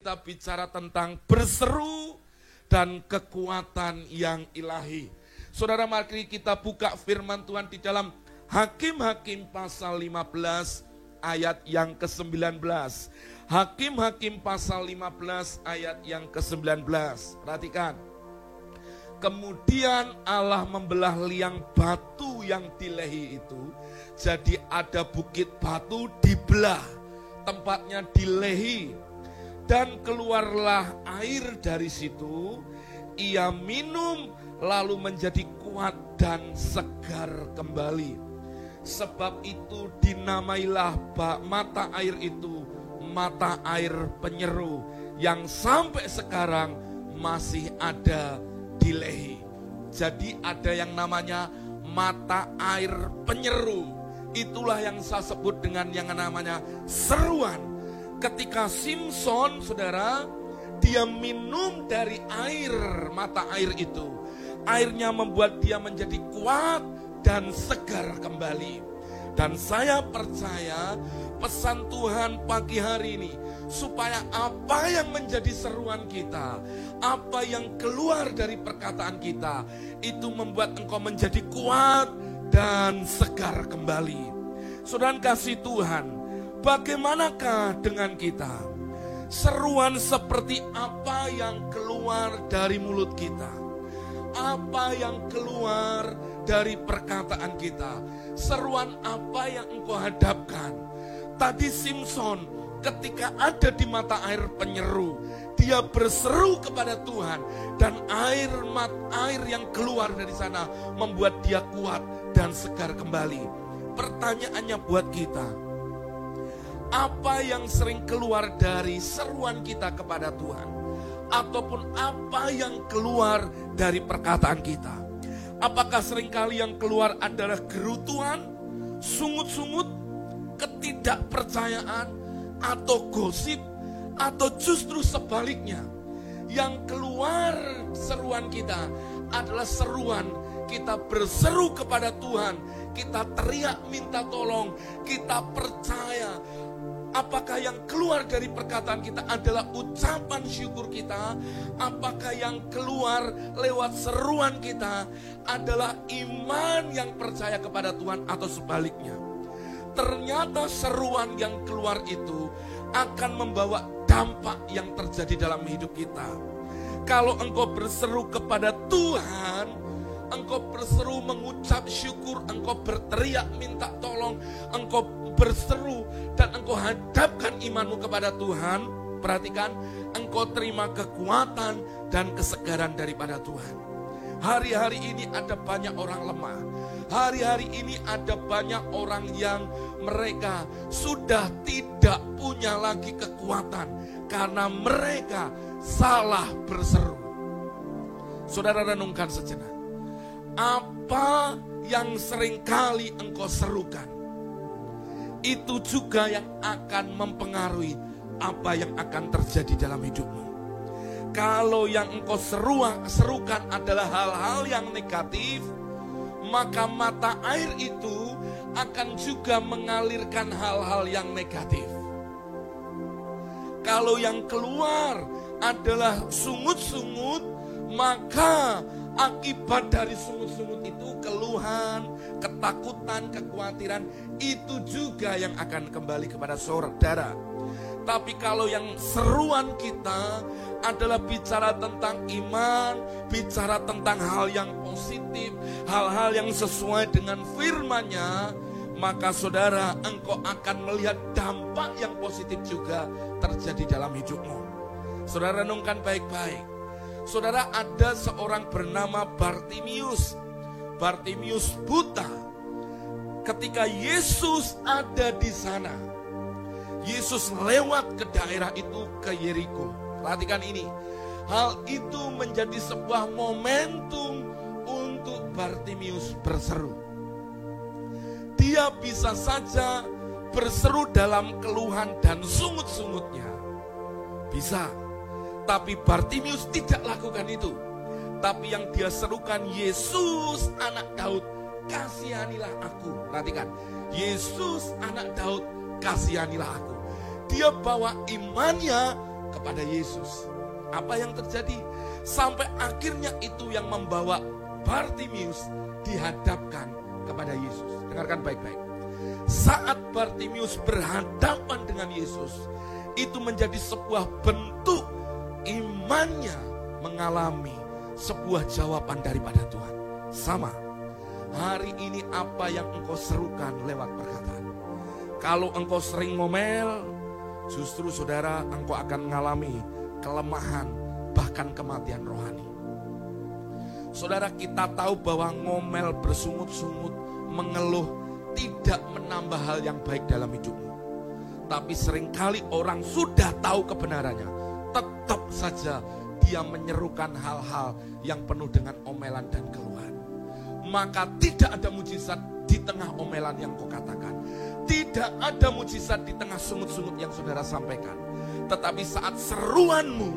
Kita bicara tentang berseru dan kekuatan yang ilahi. Saudara mari kita buka firman Tuhan di dalam Hakim-Hakim pasal 15 ayat yang ke-19. Hakim-Hakim pasal 15 ayat yang ke-19. Perhatikan. Kemudian Allah membelah liang batu yang di Lehi itu. Jadi ada bukit batu dibelah. Tempatnya di Lehi dan keluarlah air dari situ. Ia minum lalu menjadi kuat dan segar kembali. Sebab itu dinamailah mata air itu mata air penyeru yang sampai sekarang masih ada di Lehi. Jadi ada yang namanya mata air penyeru. Itulah yang saya sebut dengan yang namanya seruan ketika Simpson, saudara, dia minum dari air, mata air itu. Airnya membuat dia menjadi kuat dan segar kembali. Dan saya percaya pesan Tuhan pagi hari ini supaya apa yang menjadi seruan kita, apa yang keluar dari perkataan kita itu membuat engkau menjadi kuat dan segar kembali. Saudara kasih Tuhan, Bagaimanakah dengan kita? Seruan seperti apa yang keluar dari mulut kita? Apa yang keluar dari perkataan kita? Seruan apa yang engkau hadapkan? Tadi Simpson ketika ada di mata air penyeru, dia berseru kepada Tuhan dan air mat air yang keluar dari sana membuat dia kuat dan segar kembali. Pertanyaannya buat kita, apa yang sering keluar dari seruan kita kepada Tuhan, ataupun apa yang keluar dari perkataan kita. Apakah sering kali yang keluar adalah gerutuan, sungut-sungut, ketidakpercayaan, atau gosip, atau justru sebaliknya. Yang keluar seruan kita adalah seruan kita berseru kepada Tuhan, kita teriak minta tolong, kita percaya Apakah yang keluar dari perkataan kita adalah ucapan syukur kita? Apakah yang keluar lewat seruan kita adalah iman yang percaya kepada Tuhan atau sebaliknya? Ternyata seruan yang keluar itu akan membawa dampak yang terjadi dalam hidup kita. Kalau engkau berseru kepada Tuhan, engkau berseru mengucap syukur, engkau berteriak minta tolong, engkau berseru dan engkau hadapkan imanmu kepada Tuhan, perhatikan, engkau terima kekuatan dan kesegaran daripada Tuhan. Hari-hari ini ada banyak orang lemah. Hari-hari ini ada banyak orang yang mereka sudah tidak punya lagi kekuatan karena mereka salah berseru. Saudara renungkan sejenak. Apa yang sering kali engkau serukan? itu juga yang akan mempengaruhi apa yang akan terjadi dalam hidupmu. Kalau yang engkau seruang, serukan adalah hal-hal yang negatif, maka mata air itu akan juga mengalirkan hal-hal yang negatif. Kalau yang keluar adalah sungut-sungut, maka akibat dari sungut-sungut itu keluhan, ketakutan, kekhawatiran itu juga yang akan kembali kepada saudara. Tapi kalau yang seruan kita adalah bicara tentang iman, bicara tentang hal yang positif, hal-hal yang sesuai dengan firman-Nya, maka saudara engkau akan melihat dampak yang positif juga terjadi dalam hidupmu. Saudara renungkan baik-baik. Saudara ada seorang bernama Bartimius. Bartimius buta ketika Yesus ada di sana. Yesus lewat ke daerah itu ke Yeriko. Perhatikan ini. Hal itu menjadi sebuah momentum untuk Bartimius berseru. Dia bisa saja berseru dalam keluhan dan sungut-sungutnya. Bisa. Tapi Bartimius tidak lakukan itu. Tapi yang dia serukan Yesus anak Daud kasihanilah aku. Perhatikan, Yesus anak Daud, kasihanilah aku. Dia bawa imannya kepada Yesus. Apa yang terjadi? Sampai akhirnya itu yang membawa Bartimius dihadapkan kepada Yesus. Dengarkan baik-baik. Saat Bartimius berhadapan dengan Yesus, itu menjadi sebuah bentuk imannya mengalami sebuah jawaban daripada Tuhan. Sama, hari ini apa yang engkau serukan lewat perkataan. Kalau engkau sering ngomel, justru saudara engkau akan mengalami kelemahan bahkan kematian rohani. Saudara kita tahu bahwa ngomel bersungut-sungut, mengeluh tidak menambah hal yang baik dalam hidupmu. Tapi sering kali orang sudah tahu kebenarannya, tetap saja dia menyerukan hal-hal yang penuh dengan omelan dan keluhan. Maka tidak ada mujizat di tengah omelan yang kau katakan. Tidak ada mujizat di tengah sungut-sungut yang saudara sampaikan. Tetapi saat seruanmu,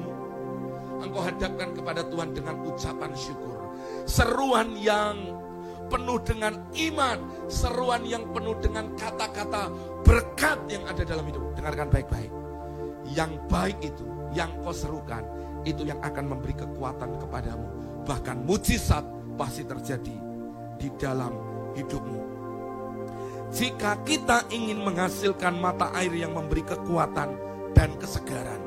engkau hadapkan kepada Tuhan dengan ucapan syukur. Seruan yang penuh dengan iman, seruan yang penuh dengan kata-kata berkat yang ada dalam hidup. Dengarkan baik-baik. Yang baik itu, yang kau serukan, itu yang akan memberi kekuatan kepadamu. Bahkan mujizat pasti terjadi di dalam hidupmu. Jika kita ingin menghasilkan mata air yang memberi kekuatan dan kesegaran,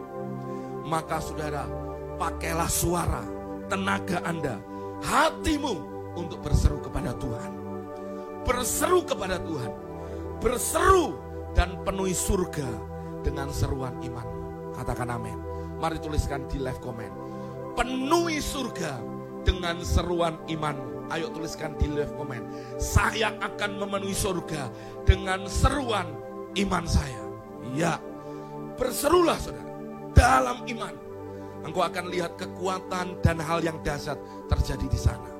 maka saudara, pakailah suara, tenaga Anda, hatimu untuk berseru kepada Tuhan. Berseru kepada Tuhan. Berseru dan penuhi surga dengan seruan iman. Katakan amin. Mari tuliskan di live comment. Penuhi surga dengan seruan iman Ayo tuliskan di live comment. Saya akan memenuhi surga dengan seruan iman saya. Ya, berserulah saudara. Dalam iman. Engkau akan lihat kekuatan dan hal yang dahsyat terjadi di sana.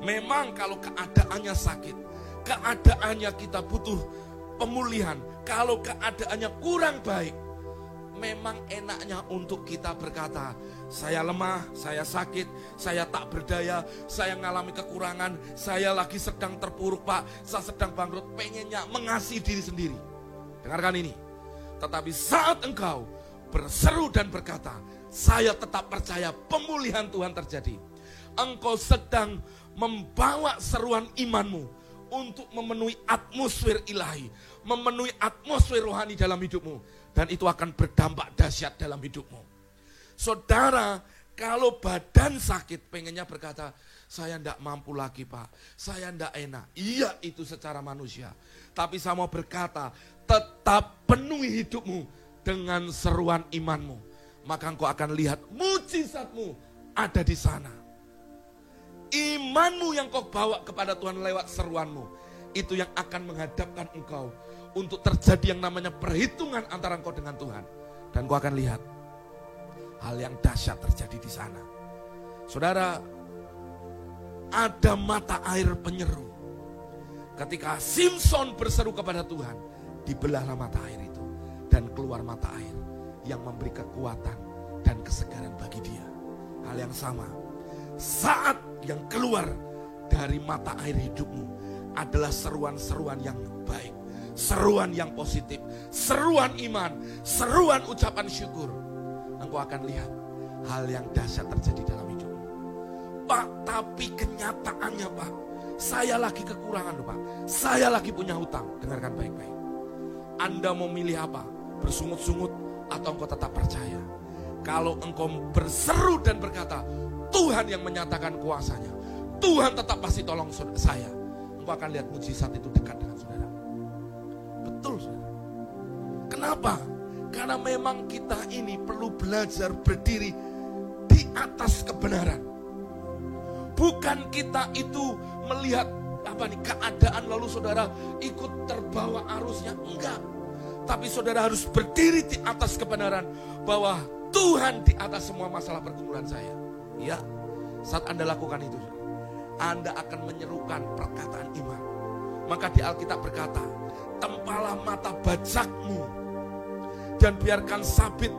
Memang kalau keadaannya sakit, keadaannya kita butuh pemulihan. Kalau keadaannya kurang baik, memang enaknya untuk kita berkata, saya lemah, saya sakit, saya tak berdaya, saya mengalami kekurangan, saya lagi sedang terpuruk pak, saya sedang bangkrut, pengennya mengasihi diri sendiri. Dengarkan ini. Tetapi saat engkau berseru dan berkata, saya tetap percaya pemulihan Tuhan terjadi. Engkau sedang membawa seruan imanmu untuk memenuhi atmosfer ilahi, memenuhi atmosfer rohani dalam hidupmu dan itu akan berdampak dahsyat dalam hidupmu. Saudara, kalau badan sakit pengennya berkata, saya tidak mampu lagi pak, saya tidak enak. Iya itu secara manusia. Tapi saya mau berkata, tetap penuhi hidupmu dengan seruan imanmu. Maka engkau akan lihat mujizatmu ada di sana. Imanmu yang kau bawa kepada Tuhan lewat seruanmu. Itu yang akan menghadapkan engkau untuk terjadi yang namanya perhitungan antara engkau dengan Tuhan. Dan kau akan lihat hal yang dahsyat terjadi di sana. Saudara, ada mata air penyeru. Ketika Simpson berseru kepada Tuhan, dibelahlah mata air itu dan keluar mata air yang memberi kekuatan dan kesegaran bagi dia. Hal yang sama, saat yang keluar dari mata air hidupmu adalah seruan-seruan yang baik seruan yang positif, seruan iman, seruan ucapan syukur, engkau akan lihat hal yang dahsyat terjadi dalam hidupmu. Pak, tapi kenyataannya Pak, saya lagi kekurangan Pak. Saya lagi punya hutang. Dengarkan baik-baik. Anda mau milih apa? Bersungut-sungut atau engkau tetap percaya? Kalau engkau berseru dan berkata, Tuhan yang menyatakan kuasanya. Tuhan tetap pasti tolong saya. Engkau akan lihat mujizat itu dekat dengan saudara. Betul. Kenapa? Karena memang kita ini perlu belajar berdiri di atas kebenaran. Bukan kita itu melihat apa nih keadaan lalu saudara ikut terbawa arusnya enggak. Tapi saudara harus berdiri di atas kebenaran bahwa Tuhan di atas semua masalah pergumulan saya. Ya, saat Anda lakukan itu, Anda akan menyerukan perkataan iman. Maka di Alkitab berkata, tempalah mata bajakmu dan biarkan sabit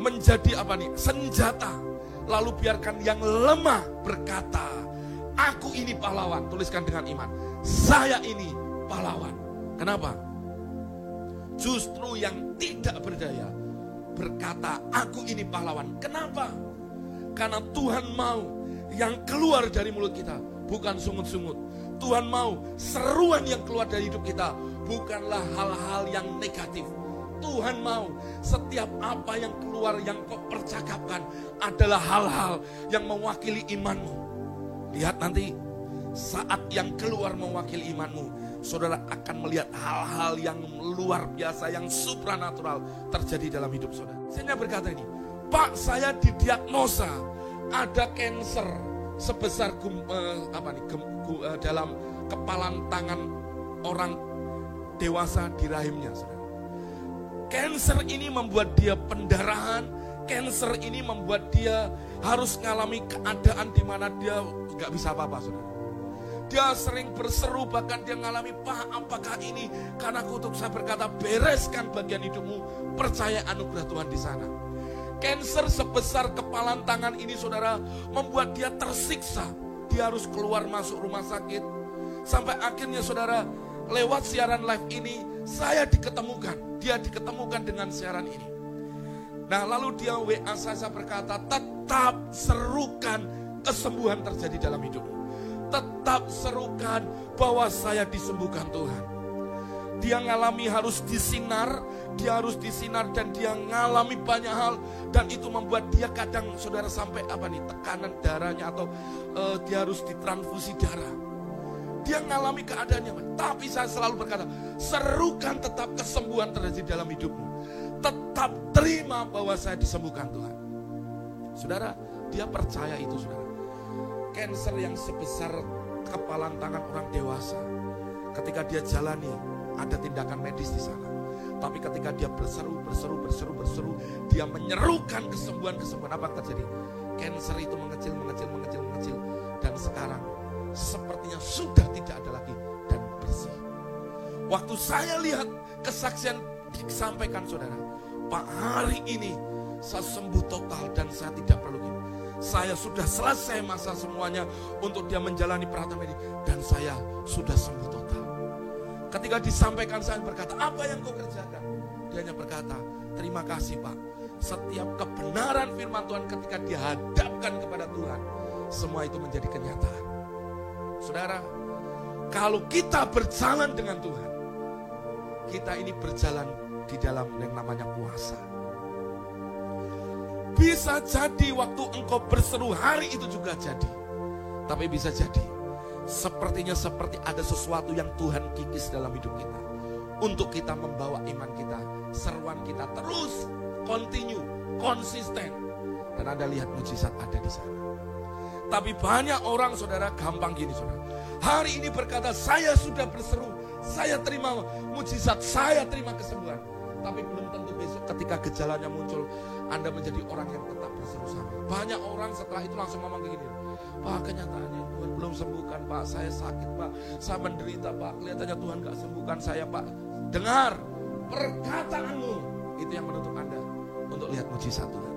menjadi apa nih senjata lalu biarkan yang lemah berkata aku ini pahlawan tuliskan dengan iman saya ini pahlawan kenapa justru yang tidak berdaya berkata, aku ini pahlawan. Kenapa? Karena Tuhan mau yang keluar dari mulut kita bukan sungut-sungut. Tuhan mau seruan yang keluar dari hidup kita bukanlah hal-hal yang negatif. Tuhan mau setiap apa yang keluar yang kau percakapkan adalah hal-hal yang mewakili imanmu. Lihat nanti saat yang keluar mewakili imanmu, saudara akan melihat hal-hal yang luar biasa, yang supranatural terjadi dalam hidup saudara. Saya berkata ini, Pak saya didiagnosa ada cancer sebesar gum, uh, apa nih, gum, gu, uh, dalam kepalan tangan orang dewasa di rahimnya. Saudara. Cancer ini membuat dia pendarahan, cancer ini membuat dia harus mengalami keadaan di mana dia nggak bisa apa-apa, saudara. Dia sering berseru bahkan dia mengalami Pak apakah ini karena kutuk saya berkata bereskan bagian hidupmu percaya anugerah Tuhan di sana. Cancer sebesar kepalan tangan ini saudara membuat dia tersiksa. Dia harus keluar masuk rumah sakit. Sampai akhirnya saudara lewat siaran live ini saya diketemukan. Dia diketemukan dengan siaran ini. Nah lalu dia WA saya berkata tetap serukan kesembuhan terjadi dalam hidupmu tetap serukan bahwa saya disembuhkan Tuhan. Dia ngalami harus disinar, dia harus disinar dan dia ngalami banyak hal dan itu membuat dia kadang saudara sampai apa nih tekanan darahnya atau uh, dia harus ditransfusi darah. Dia ngalami keadaannya, tapi saya selalu berkata, serukan tetap kesembuhan terjadi dalam hidupmu. Tetap terima bahwa saya disembuhkan Tuhan. Saudara, dia percaya itu saudara cancer yang sebesar kepalan tangan orang dewasa. Ketika dia jalani, ada tindakan medis di sana. Tapi ketika dia berseru, berseru, berseru, berseru, dia menyerukan kesembuhan-kesembuhan apa yang terjadi? Cancer itu mengecil, mengecil, mengecil, mengecil. Dan sekarang sepertinya sudah tidak ada lagi dan bersih. Waktu saya lihat kesaksian disampaikan saudara, Pak hari ini saya sembuh total dan saya tidak perlu saya sudah selesai masa semuanya untuk dia menjalani perawatan medis dan saya sudah sembuh total. Ketika disampaikan saya berkata, apa yang kau kerjakan? Dia hanya berkata, terima kasih Pak. Setiap kebenaran firman Tuhan ketika dihadapkan kepada Tuhan, semua itu menjadi kenyataan. Saudara, kalau kita berjalan dengan Tuhan, kita ini berjalan di dalam yang namanya kuasa. Bisa jadi waktu engkau berseru hari itu juga jadi. Tapi bisa jadi sepertinya seperti ada sesuatu yang Tuhan kikis dalam hidup kita. Untuk kita membawa iman kita, seruan kita terus continue, konsisten. Dan Anda lihat mujizat ada di sana. Tapi banyak orang saudara gampang gini saudara. Hari ini berkata saya sudah berseru, saya terima mujizat, saya terima kesembuhan. Tapi belum tentu besok ketika gejalanya muncul, anda menjadi orang yang tetap berseru sama. Banyak orang setelah itu langsung ngomong Pak kenyataannya Tuhan belum sembuhkan Pak, saya sakit Pak, saya menderita Pak, kelihatannya Tuhan gak sembuhkan saya Pak. Dengar perkataanmu, itu yang menutup Anda untuk lihat mujizat Tuhan.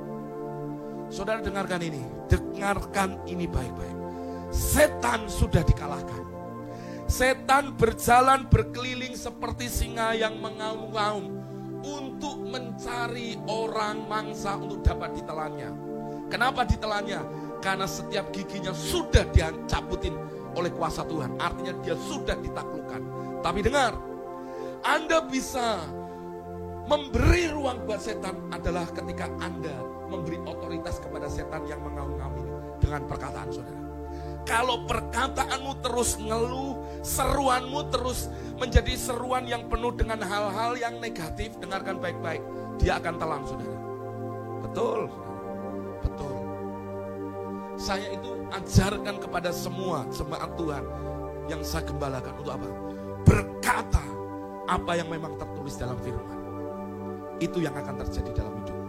Saudara dengarkan ini, dengarkan ini baik-baik. Setan sudah dikalahkan. Setan berjalan berkeliling seperti singa yang mengaum-ngaum untuk mencari orang mangsa untuk dapat ditelannya. Kenapa ditelannya? Karena setiap giginya sudah dicabutin oleh kuasa Tuhan. Artinya dia sudah ditaklukkan. Tapi dengar, Anda bisa memberi ruang buat setan adalah ketika Anda memberi otoritas kepada setan yang mengaum-ngaum dengan perkataan saudara. Kalau perkataanmu terus ngeluh, seruanmu terus menjadi seruan yang penuh dengan hal-hal yang negatif, dengarkan baik-baik. Dia akan telan saudara. Betul, betul. Saya itu ajarkan kepada semua jemaat Tuhan yang saya gembalakan untuk apa? Berkata apa yang memang tertulis dalam firman. Itu yang akan terjadi dalam hidup.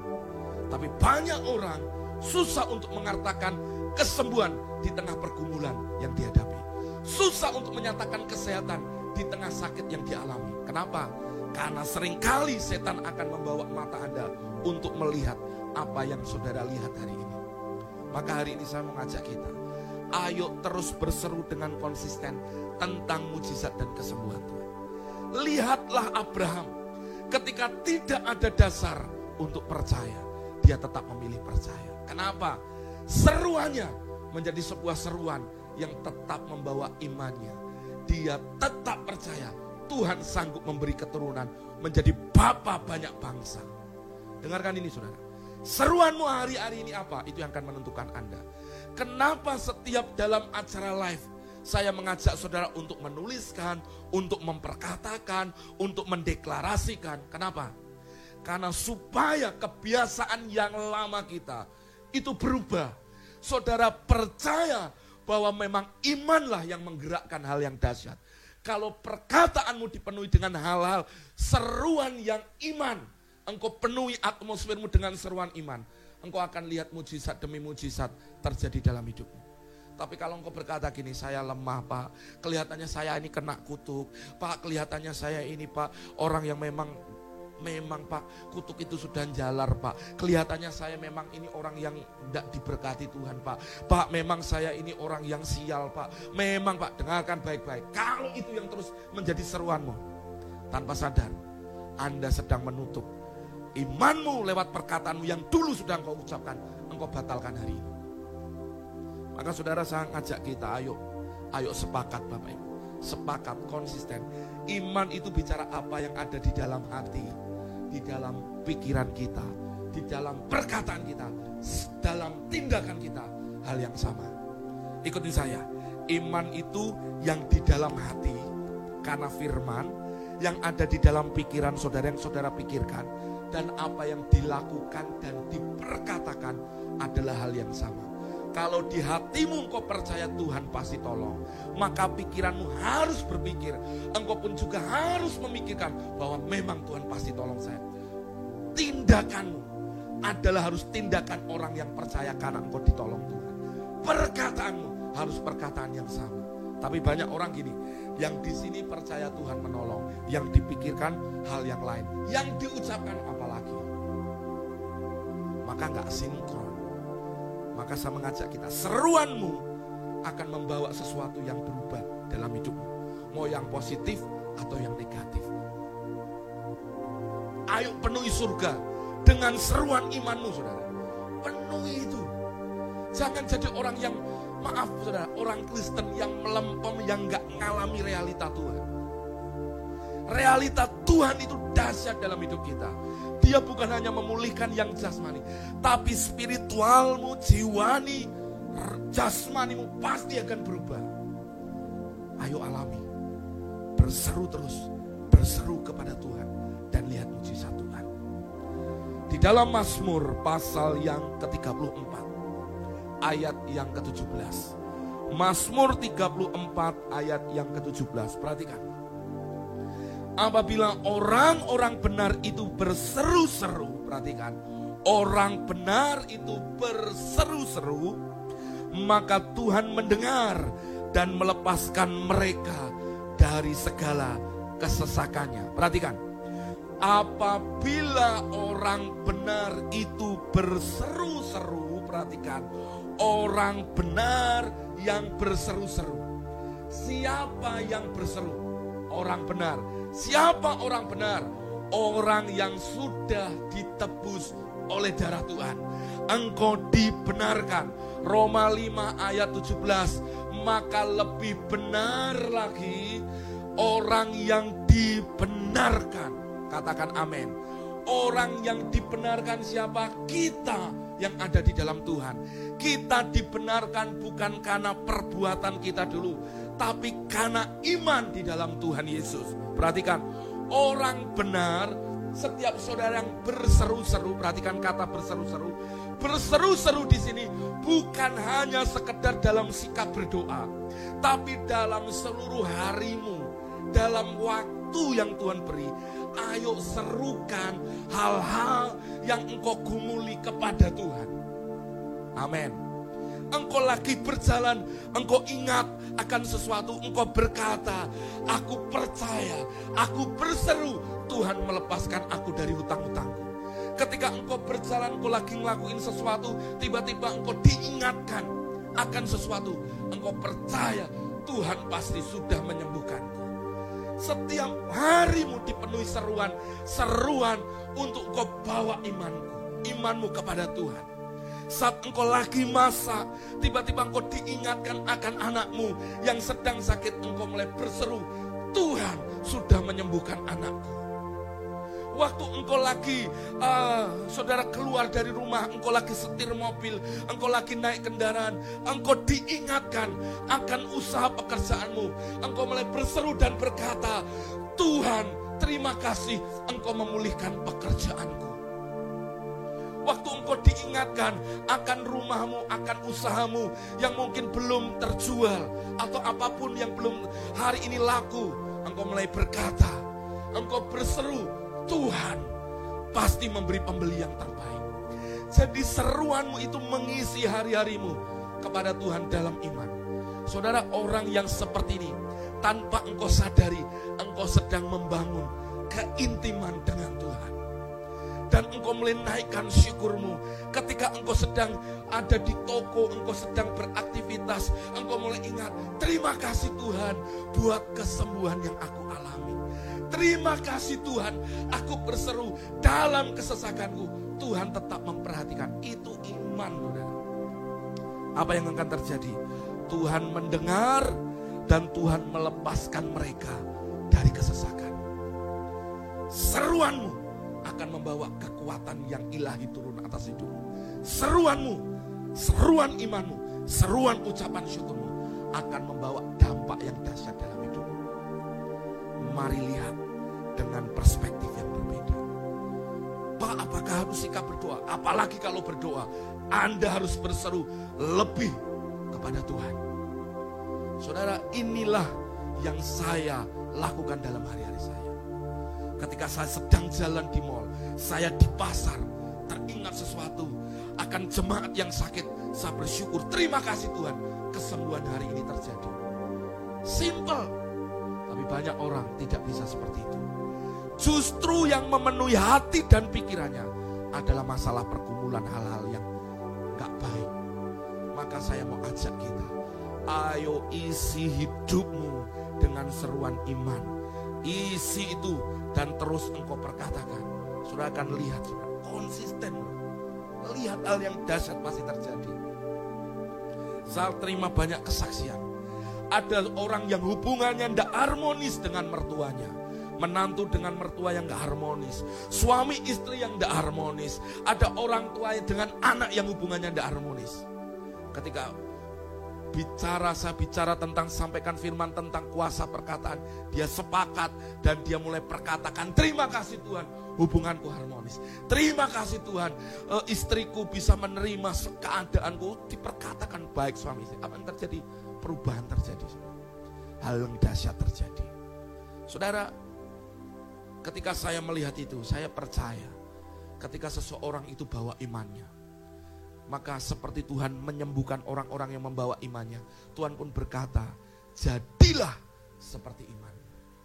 Tapi banyak orang susah untuk mengatakan kesembuhan di tengah pergumulan yang dihadapi. Susah untuk menyatakan kesehatan di tengah sakit yang dialami. Kenapa? Karena sering kali setan akan membawa mata Anda untuk melihat apa yang saudara lihat hari ini. Maka hari ini saya mengajak kita, ayo terus berseru dengan konsisten tentang mujizat dan kesembuhan Tuhan. Lihatlah Abraham ketika tidak ada dasar untuk percaya, dia tetap memilih percaya. Kenapa? Seruannya menjadi sebuah seruan yang tetap membawa imannya. Dia tetap percaya Tuhan sanggup memberi keturunan menjadi bapa banyak bangsa. Dengarkan ini saudara. Seruanmu hari-hari ini apa? Itu yang akan menentukan Anda. Kenapa setiap dalam acara live saya mengajak saudara untuk menuliskan, untuk memperkatakan, untuk mendeklarasikan. Kenapa? Karena supaya kebiasaan yang lama kita itu berubah. Saudara percaya bahwa memang imanlah yang menggerakkan hal yang dahsyat. Kalau perkataanmu dipenuhi dengan hal-hal seruan yang iman, engkau penuhi atmosfermu dengan seruan iman, engkau akan lihat mujizat demi mujizat terjadi dalam hidupmu. Tapi kalau engkau berkata gini, saya lemah pak, kelihatannya saya ini kena kutuk, pak kelihatannya saya ini pak orang yang memang memang Pak kutuk itu sudah jalar Pak. Kelihatannya saya memang ini orang yang tidak diberkati Tuhan Pak. Pak memang saya ini orang yang sial Pak. Memang Pak dengarkan baik-baik. Kalau itu yang terus menjadi seruanmu. Tanpa sadar Anda sedang menutup imanmu lewat perkataanmu yang dulu sudah engkau ucapkan. Engkau batalkan hari ini. Maka saudara saya ngajak kita ayo. Ayo sepakat Bapak Ibu. Sepakat konsisten. Iman itu bicara apa yang ada di dalam hati di dalam pikiran kita, di dalam perkataan kita, dalam tindakan kita hal yang sama. Ikuti saya. Iman itu yang di dalam hati karena firman yang ada di dalam pikiran saudara yang saudara pikirkan dan apa yang dilakukan dan diperkatakan adalah hal yang sama. Kalau di hatimu engkau percaya Tuhan pasti tolong, maka pikiranmu harus berpikir. Engkau pun juga harus memikirkan bahwa memang Tuhan pasti tolong saya. Tindakanmu adalah harus tindakan orang yang percaya karena engkau ditolong Tuhan. Perkataanmu harus perkataan yang sama. Tapi banyak orang gini, yang di sini percaya Tuhan menolong, yang dipikirkan hal yang lain, yang diucapkan apalagi. Maka nggak sinkron maka saya mengajak kita, seruanmu akan membawa sesuatu yang berubah dalam hidupmu. Mau yang positif atau yang negatif. Ayo penuhi surga dengan seruan imanmu saudara. Penuhi itu. Jangan jadi orang yang, maaf saudara, orang Kristen yang melempem, yang gak ngalami realita Tuhan. Realita Tuhan itu dahsyat dalam hidup kita. Dia bukan hanya memulihkan yang jasmani, tapi spiritualmu, jiwani, jasmanimu pasti akan berubah. Ayo alami. Berseru terus, berseru kepada Tuhan dan lihat mujizat Tuhan. Di dalam Mazmur pasal yang ke-34 ayat yang ke-17. Mazmur 34 ayat yang ke-17. Perhatikan apabila orang-orang benar itu berseru-seru, perhatikan, orang benar itu berseru-seru, maka Tuhan mendengar dan melepaskan mereka dari segala kesesakannya. Perhatikan, apabila orang benar itu berseru-seru, perhatikan, orang benar yang berseru-seru. Siapa yang berseru? Orang benar Siapa orang benar? Orang yang sudah ditebus oleh darah Tuhan. Engkau dibenarkan. Roma 5 ayat 17. Maka lebih benar lagi orang yang dibenarkan. Katakan amin. Orang yang dibenarkan siapa? Kita yang ada di dalam Tuhan. Kita dibenarkan bukan karena perbuatan kita dulu, tapi karena iman di dalam Tuhan Yesus. Perhatikan, orang benar setiap saudara yang berseru-seru, perhatikan kata berseru-seru. Berseru-seru di sini bukan hanya sekedar dalam sikap berdoa, tapi dalam seluruh harimu, dalam waktu yang Tuhan beri. Ayo serukan hal-hal yang engkau gumuli kepada Tuhan. Amin engkau lagi berjalan, engkau ingat akan sesuatu, engkau berkata, aku percaya, aku berseru, Tuhan melepaskan aku dari hutang-hutangku. Ketika engkau berjalan, engkau lagi ngelakuin sesuatu, tiba-tiba engkau diingatkan akan sesuatu, engkau percaya Tuhan pasti sudah menyembuhkanku. Setiap harimu dipenuhi seruan, seruan untuk kau bawa imanku, imanmu kepada Tuhan. Saat engkau lagi masa, tiba-tiba engkau diingatkan akan anakmu yang sedang sakit, engkau mulai berseru, Tuhan sudah menyembuhkan anakku. Waktu engkau lagi, uh, saudara keluar dari rumah, engkau lagi setir mobil, engkau lagi naik kendaraan, engkau diingatkan akan usaha pekerjaanmu. Engkau mulai berseru dan berkata, Tuhan terima kasih engkau memulihkan pekerjaanku. Waktu engkau diingatkan akan rumahmu, akan usahamu yang mungkin belum terjual atau apa pun yang belum hari ini laku, engkau mulai berkata, engkau berseru, Tuhan pasti memberi pembeli yang terbaik. Jadi seruanmu itu mengisi hari-harimu kepada Tuhan dalam iman. Saudara orang yang seperti ini tanpa engkau sadari engkau sedang membangun keintiman dengan Tuhan. Dan engkau mulai naikkan syukurmu ketika engkau sedang ada di toko, engkau sedang beraktivitas, engkau mulai ingat, terima kasih Tuhan buat kesembuhan yang aku alami. Terima kasih Tuhan, aku berseru dalam kesesakanku. Tuhan tetap memperhatikan. Itu iman, saudara. Apa yang akan terjadi? Tuhan mendengar dan Tuhan melepaskan mereka dari kesesakan. Seruanmu akan membawa kekuatan yang ilahi turun atas hidupmu. Seruanmu, seruan imanmu, seruan ucapan syukurmu akan membawa dampak yang dahsyat dalam. Mari lihat dengan perspektif yang berbeda. Pak, apakah harus sikap berdoa? Apalagi kalau berdoa, Anda harus berseru lebih kepada Tuhan. Saudara, inilah yang saya lakukan dalam hari-hari saya. Ketika saya sedang jalan di mall, saya di pasar, teringat sesuatu akan jemaat yang sakit, saya bersyukur. Terima kasih Tuhan, kesembuhan hari ini terjadi. Simple, banyak orang tidak bisa seperti itu. Justru yang memenuhi hati dan pikirannya adalah masalah pergumulan hal-hal yang gak baik. Maka saya mau ajak kita, ayo isi hidupmu dengan seruan iman. Isi itu dan terus engkau perkatakan. Sudah akan lihat, sudah konsisten. Lihat hal yang dahsyat pasti terjadi. Saya terima banyak kesaksian. Ada orang yang hubungannya tidak harmonis dengan mertuanya menantu dengan mertua yang gak harmonis, suami istri yang gak harmonis, ada orang tua dengan anak yang hubungannya gak harmonis. Ketika bicara saya bicara tentang sampaikan firman tentang kuasa perkataan, dia sepakat dan dia mulai perkatakan terima kasih Tuhan hubunganku harmonis. Terima kasih Tuhan e, istriku bisa menerima keadaanku diperkatakan baik suami istri. Apa yang terjadi? Perubahan terjadi. Hal yang dahsyat terjadi. Saudara, Ketika saya melihat itu, saya percaya ketika seseorang itu bawa imannya. Maka seperti Tuhan menyembuhkan orang-orang yang membawa imannya. Tuhan pun berkata, jadilah seperti iman.